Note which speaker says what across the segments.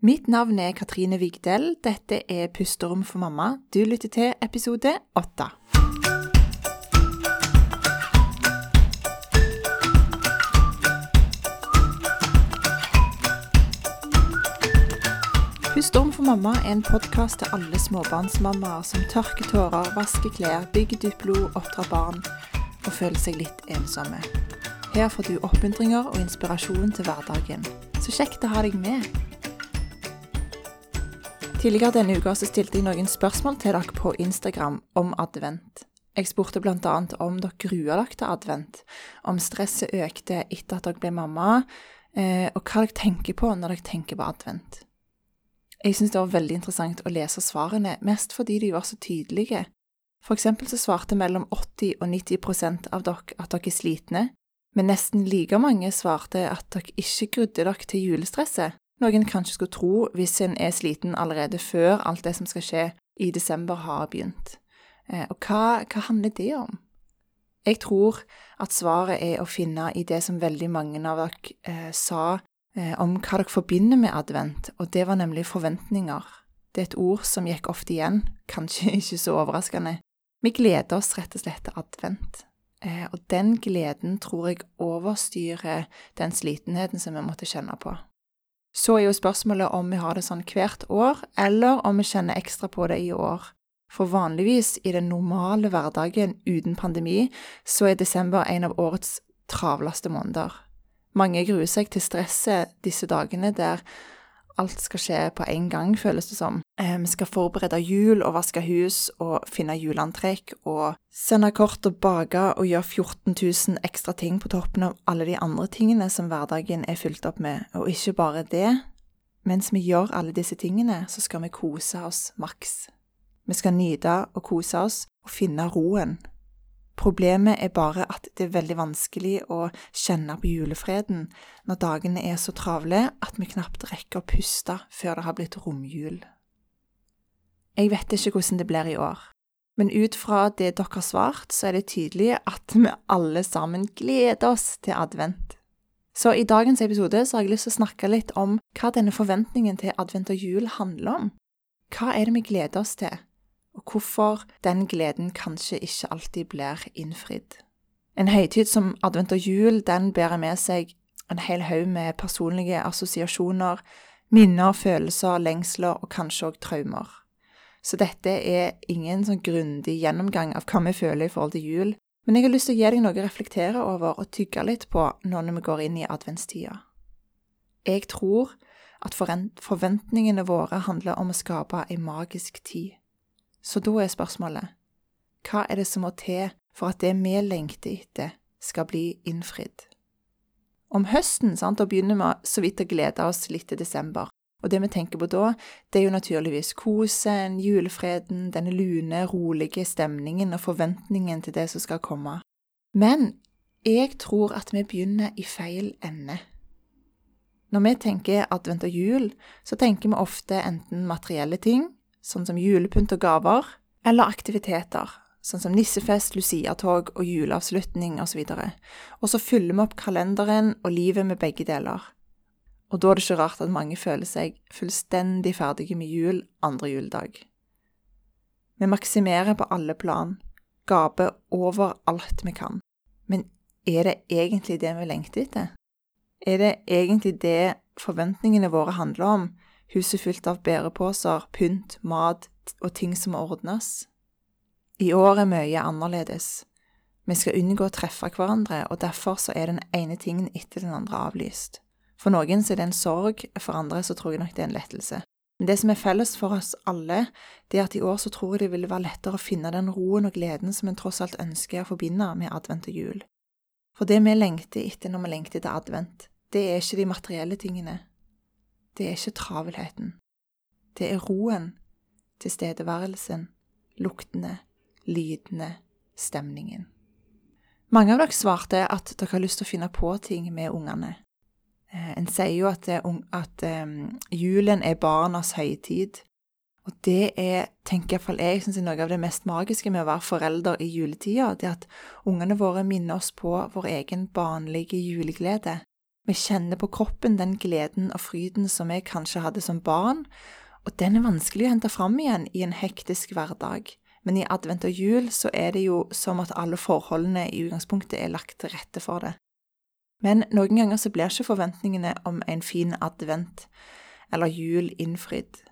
Speaker 1: Mitt navn er Katrine Vigdel. Dette er Pusterom for mamma. Du lytter til episode åtte. Pusterom for mamma er en podkast til alle småbarnsmammaer som tørker tårer, vasker klær, bygger dypt blod, oppdrar barn og føler seg litt ensomme. Her får du oppmuntringer og inspirasjon til hverdagen. Så kjekt å ha deg med. Tidligere denne uka så stilte jeg noen spørsmål til dere på Instagram om advent. Jeg spurte bl.a. om dere gruer dere til advent, om stresset økte etter at dere ble mamma, eh, og hva dere tenker på når dere tenker på advent. Jeg syns det var veldig interessant å lese svarene, mest fordi de var så tydelige. For eksempel så svarte mellom 80 og 90 prosent av dere at dere er slitne, men nesten like mange svarte at dere ikke grudde dere til julestresset, noe en kanskje skulle tro hvis en er sliten allerede før alt det som skal skje i desember har begynt. Eh, og hva, hva handler det om? Jeg tror at svaret er å finne i det som veldig mange av dere eh, sa Eh, om hva dere forbinder med advent, og det var nemlig forventninger. Det er et ord som gikk ofte igjen, kanskje ikke så overraskende. Vi gleder oss rett og slett til advent, eh, og den gleden tror jeg overstyrer den slitenheten som vi måtte kjenne på. Så er jo spørsmålet om vi har det sånn hvert år, eller om vi kjenner ekstra på det i år. For vanligvis, i den normale hverdagen uten pandemi, så er desember en av årets travleste måneder. Mange gruer seg til stresset disse dagene der alt skal skje på en gang, føles det som. Eh, vi skal forberede jul og vaske hus og finne juleantrekk og sende kort og bake og gjøre 14 000 ekstra ting på toppen av alle de andre tingene som hverdagen er fylt opp med. Og ikke bare det, mens vi gjør alle disse tingene, så skal vi kose oss maks. Vi skal nyte og kose oss og finne roen Problemet er bare at det er veldig vanskelig å kjenne på julefreden når dagene er så travle at vi knapt rekker å puste før det har blitt romjul. Jeg vet ikke hvordan det blir i år, men ut fra det dere har svart, så er det tydelig at vi alle sammen gleder oss til advent. Så i dagens episode så har jeg lyst til å snakke litt om hva denne forventningen til advent og jul handler om. Hva er det vi gleder oss til? Og hvorfor den gleden kanskje ikke alltid blir innfridd. En høytid som advent og jul, den bærer med seg en hel haug med personlige assosiasjoner, minner, følelser, lengsler og kanskje òg traumer. Så dette er ingen sånn grundig gjennomgang av hva vi føler i forhold til jul, men jeg har lyst til å gi deg noe å reflektere over og tygge litt på når vi går inn i adventstida. Jeg tror at forventningene våre handler om å skape ei magisk tid. Så da er spørsmålet hva er det som må til for at det vi lengter etter, skal bli innfridd? Om høsten sant, da begynner vi så vidt å glede oss litt til desember. Og det vi tenker på da, det er jo naturligvis kosen, julefreden, denne lune, rolige stemningen og forventningen til det som skal komme. Men jeg tror at vi begynner i feil ende. Når vi tenker advent og jul, så tenker vi ofte enten materielle ting, sånn som julepynt og gaver, eller aktiviteter, sånn som nissefest, luciatog og juleavslutning osv. Og, så fyller vi opp kalenderen og livet med begge deler. Og da er det ikke rart at mange føler seg fullstendig ferdige med jul andre juledag. Vi maksimerer på alle plan, gaper over alt vi kan. Men er det egentlig det vi lengter etter? Er det egentlig det forventningene våre handler om, huset fylt av bæreposer, pynt, mat og ting som må ordnes. I år er mye annerledes. Vi skal unngå å treffe hverandre, og derfor så er den ene tingen etter den andre avlyst. For noen så er det en sorg, for andre så tror jeg nok det er en lettelse. Men det som er felles for oss alle, det er at i år så tror jeg det ville være lettere å finne den roen og gleden som en tross alt ønsker å forbinde med advent og jul. For det vi lengter etter når vi lengter til advent, det er ikke de materielle tingene, det er ikke travelheten. Det er roen, tilstedeværelsen, luktene, lydene, stemningen. Mange av dere svarte at dere har lyst til å finne på ting med ungene. Eh, en sier jo at, at um, julen er barnas høytid. Og det er, tenker iallfall jeg, synes er noe av det mest magiske med å være forelder i juletida. Det at ungene våre minner oss på vår egen barnlige juleglede. Vi kjenner på kroppen den gleden og fryden som vi kanskje hadde som barn, og den er vanskelig å hente fram igjen i en hektisk hverdag. Men i advent og jul så er det jo som at alle forholdene i utgangspunktet er lagt til rette for det. Men noen ganger så blir ikke forventningene om en fin advent eller jul innfridd.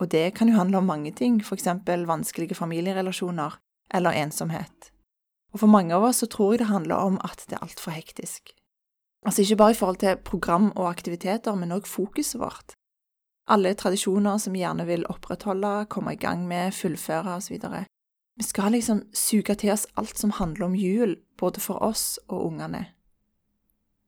Speaker 1: Og det kan jo handle om mange ting, eksempel vanskelige familierelasjoner eller ensomhet. Og for mange av oss så tror jeg det handler om at det er altfor hektisk. Altså ikke bare i forhold til program og aktiviteter, men òg fokuset vårt. Alle tradisjoner som vi gjerne vil opprettholde, komme i gang med, fullføre osv. Vi skal liksom suge til oss alt som handler om jul, både for oss og ungene.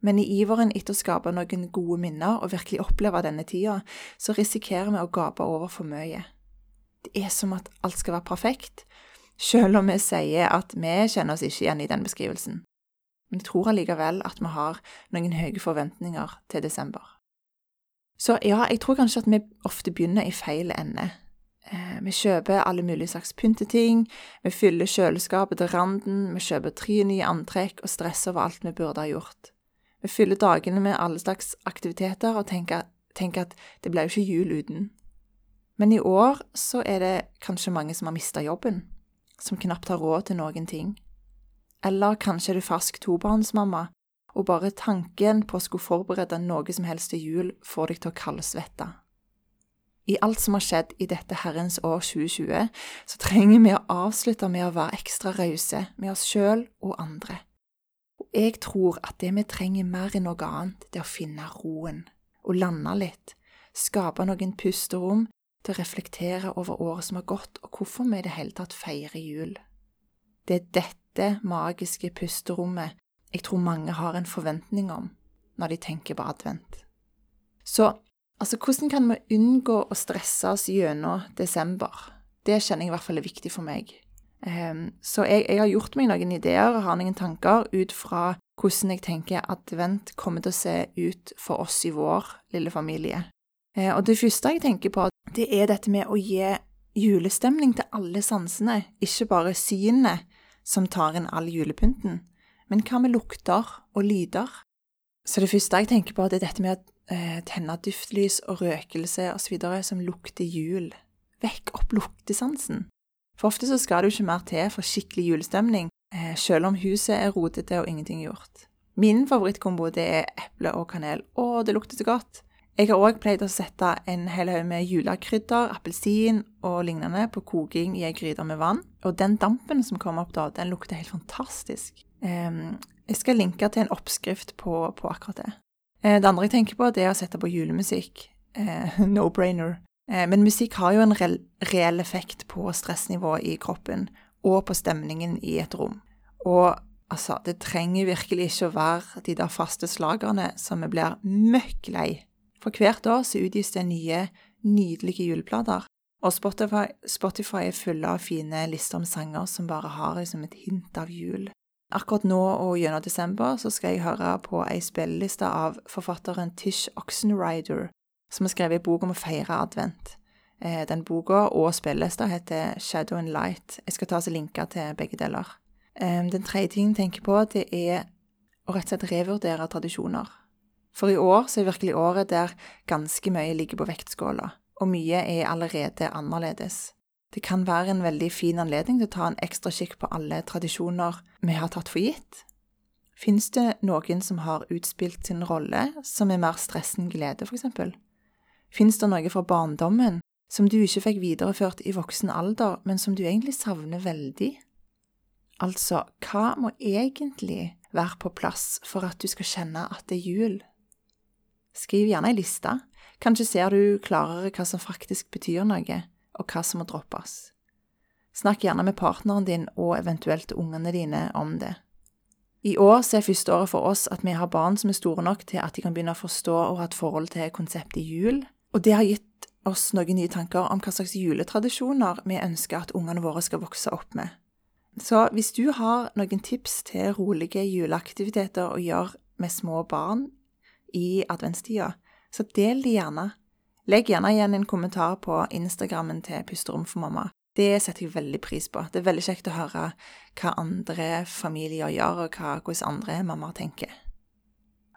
Speaker 1: Men i iveren etter å skape noen gode minner og virkelig oppleve denne tida, så risikerer vi å gape over for mye. Det er som at alt skal være perfekt, selv om vi sier at vi kjenner oss ikke igjen i den beskrivelsen men jeg tror allikevel at vi har noen høye forventninger til desember. Så ja, jeg tror kanskje at vi ofte begynner i feil ende. Eh, vi kjøper alle mulige slags pynteting, vi fyller kjøleskapet til randen, vi kjøper tre nye antrekk og stresser over alt vi burde ha gjort. Vi fyller dagene med alle slags aktiviteter og tenker, tenker at det blir jo ikke jul uten. Men i år så er det kanskje mange som har mista jobben, som knapt har råd til noen ting. Eller kanskje er du fersk tobarnsmamma, og bare tanken på å skulle forberede noe som helst til jul får deg til å kaldsvette. I alt som har skjedd i dette herrens år 2020, så trenger vi å avslutte med å være ekstra rause med oss sjøl og andre. Og jeg tror at det vi trenger mer enn noe annet, det er å finne roen, og lande litt, skape noen pusterom til å reflektere over året som har gått, og hvorfor vi i det hele tatt feirer jul. Det er dette dette magiske pusterommet jeg tror mange har en forventning om når de tenker på advent. Så altså, hvordan kan vi unngå å stresse oss gjennom desember? Det kjenner jeg i hvert fall er viktig for meg. Um, så jeg, jeg, har gjort meg noen ideer og har noen tanker ut fra hvordan jeg tenker advent kommer til å se ut for oss i vår lille familie. Uh, og det første jeg tenker på, det er dette med å gi julestemning til alle sansene, ikke bare synet, som tar inn all julepynten, men hva med lukter og lyder? Så det første jeg tenker på, det er dette med å eh, tenne duftlys og røkelse osv. som lukter jul. Vekk opp luktesansen. For ofte så skal det jo ikke mer til for skikkelig julestemning, eh, selv om huset er rotete og ingenting gjort. Min favorittkombo det er eple og kanel. Å, det lukter så godt! Jeg har òg pleid å sette en hel haug med julekrydder, appelsin og lignende på koking i ei gryte med vann. Og den dampen som kommer opp da, den lukter helt fantastisk. jeg skal linke til en oppskrift på, på akkurat det. Eh, det andre jeg tenker på, det er å sette på julemusikk. Eh, no-brainer. Eh, men musikk har jo en reell effekt på stressnivået i kroppen og på stemningen i et rom. Og altså, det trenger virkelig ikke å være de der faste slagerne som vi blir møkk lei for hvert år så utgis det nye, nydelige juleplater, og Spotify, Spotify er fulle av fine lister om sanger som bare har liksom et hint av jul. Akkurat nå og gjennom desember så skal jeg høre på ei spilleliste av forfatteren Tish Oxenrider, som har skrevet bok om å feire advent. Eh, den boka og spillelista heter Shadow and Light. Jeg skal ta oss linker til begge deler. Eh, den tredje tingen jeg tenker på, det er å rett og slett revurdere tradisjoner. For i år så er virkelig året der ganske mye ligger på vektskåla, og mye er allerede annerledes. Det kan være en veldig fin anledning til å ta en ekstra kikk på alle tradisjoner vi har tatt for gitt. Fins det noen som har utspilt sin rolle, som er mer stress enn glede, for eksempel? Fins det noe fra barndommen som du ikke fikk videreført i voksen alder, men som du egentlig savner veldig? Altså, hva må egentlig være på plass for at du skal kjenne at det er jul? Skriv gjerne ei liste. Kanskje ser du klarere hva som faktisk betyr noe, og hva som må droppes. Snakk gjerne med partneren din og eventuelt ungene dine om det. I år så er første året for oss at vi har barn som er store nok til at de kan begynne å forstå og ha et forhold til konseptet jul, og det har gitt oss noen nye tanker om hva slags juletradisjoner vi ønsker at ungene våre skal vokse opp med. Så hvis du har noen tips til rolige juleaktiviteter å gjøre med små barn i adventstida, så del de gjerne. Legg gjerne igjen en kommentar på Instagrammen til Pusterom for mamma. Det setter jeg veldig pris på. Det er veldig kjekt å høre hva andre familier gjør, og hva, hvordan andre mammaer tenker.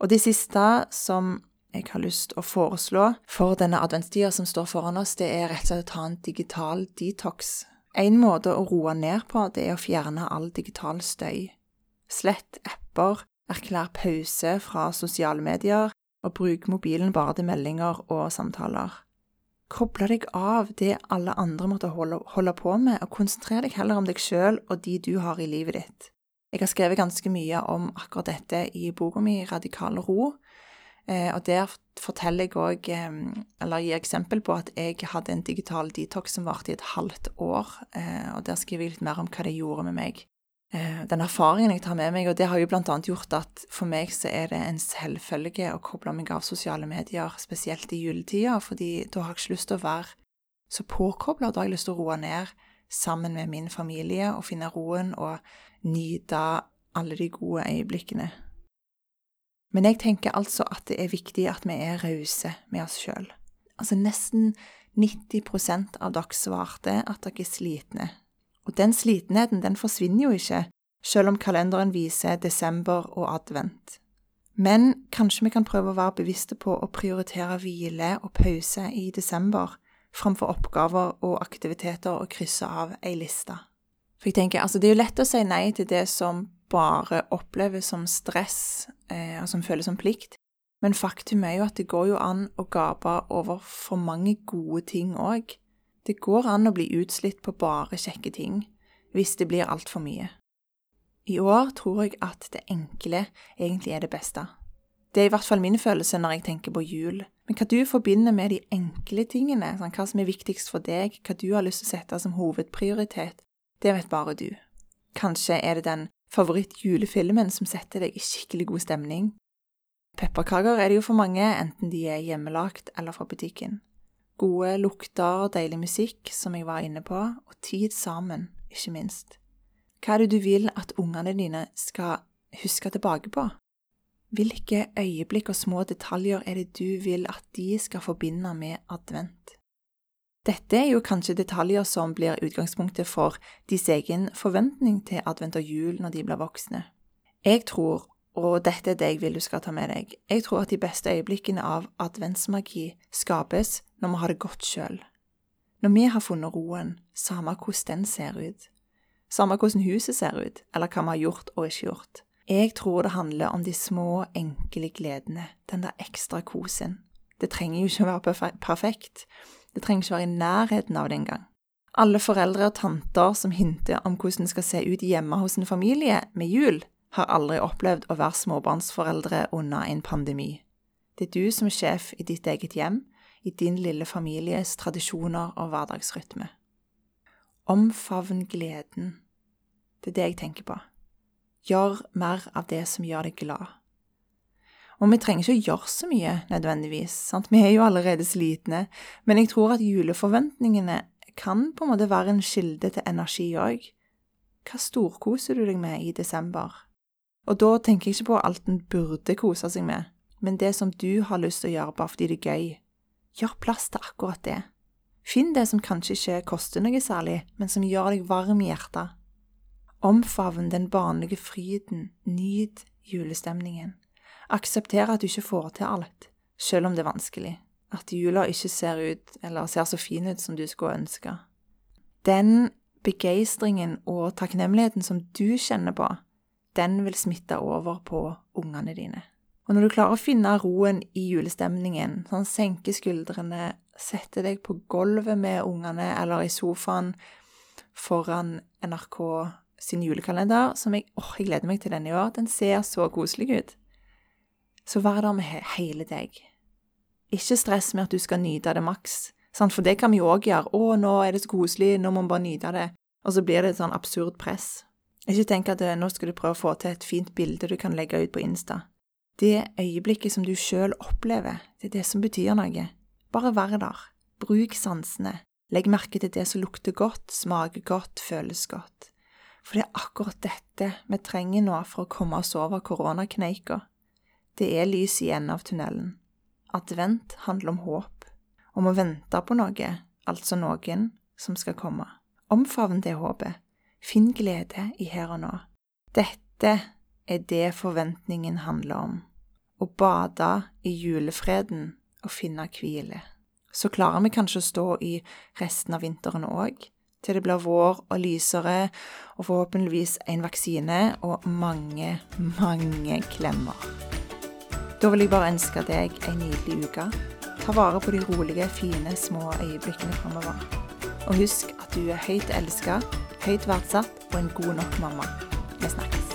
Speaker 1: Og det siste som jeg har lyst til å foreslå for denne adventstida som står foran oss, det er rett og slett å ta en digital detox. En måte å roe ned på, det er å fjerne all digital støy. Slett apper, erklær pause fra sosiale medier, og bruk mobilen bare til meldinger og samtaler. Koble deg av det alle andre måtte holde, holde på med, og konsentrer deg heller om deg sjøl og de du har i livet ditt. Jeg har skrevet ganske mye om akkurat dette i boka mi Radikal ro, eh, og der forteller jeg òg, eh, eller gir eksempel på at jeg hadde en digital detox som varte i et halvt år, eh, og der skriver jeg litt mer om hva det gjorde med meg. Den erfaringen jeg tar med meg, og det har jo annet gjort at for meg så er det en selvfølge å koble meg av sosiale medier, spesielt i juletida, fordi da har jeg ikke lyst til å være så påkobla, da har jeg lyst til å roe ned sammen med min familie og finne roen og nyte alle de gode øyeblikkene. Men jeg tenker altså at det er viktig at vi er rause med oss sjøl. Altså nesten 90 av dere svarte at dere er slitne. Og den slitenheten den forsvinner jo ikke, selv om kalenderen viser desember og advent. Men kanskje vi kan prøve å være bevisste på å prioritere hvile og pause i desember, framfor oppgaver og aktiviteter og krysse av ei liste. For jeg tenker, altså Det er jo lett å si nei til det som bare oppleves som stress, eh, og som føles som plikt, men faktum er jo at det går jo an å gape over for mange gode ting òg. Det går an å bli utslitt på bare kjekke ting, hvis det blir altfor mye. I år tror jeg at det enkle egentlig er det beste. Det er i hvert fall min følelse når jeg tenker på jul. Men hva du forbinder med de enkle tingene, sånn, hva som er viktigst for deg, hva du har lyst til å sette som hovedprioritet, det vet bare du. Kanskje er det den favorittjulefilmen som setter deg i skikkelig god stemning. Pepperkaker er det jo for mange, enten de er hjemmelagt eller fra butikken. Gode lukter og deilig musikk, som jeg var inne på, og tid sammen, ikke minst. Hva er det du vil at ungene dine skal huske tilbake på? Hvilke øyeblikk og små detaljer er det du vil at de skal forbinde med advent? Dette er jo kanskje detaljer som blir utgangspunktet for deres egen forventning til advent og jul når de blir voksne. Jeg tror, og dette er det jeg vil du skal ta med deg, jeg tror at de beste øyeblikkene av adventsmagi skapes når vi har det godt sjøl. Når vi har funnet roen, samme hvordan den ser ut, samme hvordan huset ser ut, eller hva vi har gjort og ikke gjort. Jeg tror det handler om de små, enkle gledene, den der ekstra kosen. Det trenger jo ikke å være perfekt, det trenger ikke være i nærheten av det engang. Alle foreldre og tanter som hinter om hvordan det skal se ut hjemme hos en familie med jul, har aldri opplevd å være småbarnsforeldre under en pandemi. Det er du som er sjef i ditt eget hjem, i din lille families tradisjoner og hverdagsrytme. Omfavn gleden. Det er det jeg tenker på. Gjør mer av det som gjør deg glad. Og vi trenger ikke å gjøre så mye nødvendigvis, sant? vi er jo allerede slitne, men jeg tror at juleforventningene kan på en måte være en kilde til energi òg. Hva storkoser du deg med i desember? Og da tenker jeg ikke på alt en burde kose seg med, men det som du har lyst til å gjøre bare fordi det er gøy. Gjør plass til akkurat det. Finn det som kanskje ikke koster noe særlig, men som gjør deg varm i hjertet. Omfavn den barnlige fryden, nyt julestemningen. Aksepter at du ikke får til alt, selv om det er vanskelig. At jula ikke ser ut, eller ser så fin ut som du skulle ønske. Den begeistringen og takknemligheten som du kjenner på, den vil smitte over på ungene dine. Og når du klarer å finne roen i julestemningen, sånn senke skuldrene, sette deg på gulvet med ungene eller i sofaen foran NRK sin julekalender, som jeg, åh, jeg gleder meg til denne i år, den ser så koselig ut så vær der med hele deg. Ikke stress med at du skal nyte det maks, for det kan vi jo òg gjøre. 'Å, nå er det så koselig, nå må vi bare nyte det.' Og så blir det et sånn absurd press. Ikke tenk at eh, nå skal du prøve å få til et fint bilde du kan legge ut på Insta. Det øyeblikket som du sjøl opplever, det er det som betyr noe. Bare vær der. Bruk sansene. Legg merke til det som lukter godt, smaker godt, føles godt. For det er akkurat dette vi trenger nå for å komme oss over koronakneika. Det er lys i enden av tunnelen. Advent handler om håp, om å vente på noe, altså noen som skal komme. Omfavn det håpet. Finn glede i her og nå. Dette er det forventningen handler om. Å bade i julefreden og finne hvile. Så klarer vi kanskje å stå i resten av vinteren òg, til det blir vår og lysere, og forhåpentligvis en vaksine og mange, mange klemmer. Da vil jeg bare ønske deg ei nydelig uke. Ta vare på de rolige, fine, små øyeblikkene framover. Og husk at du er høyt elska, høyt verdsatt og en god nok mamma. Vi snakkes.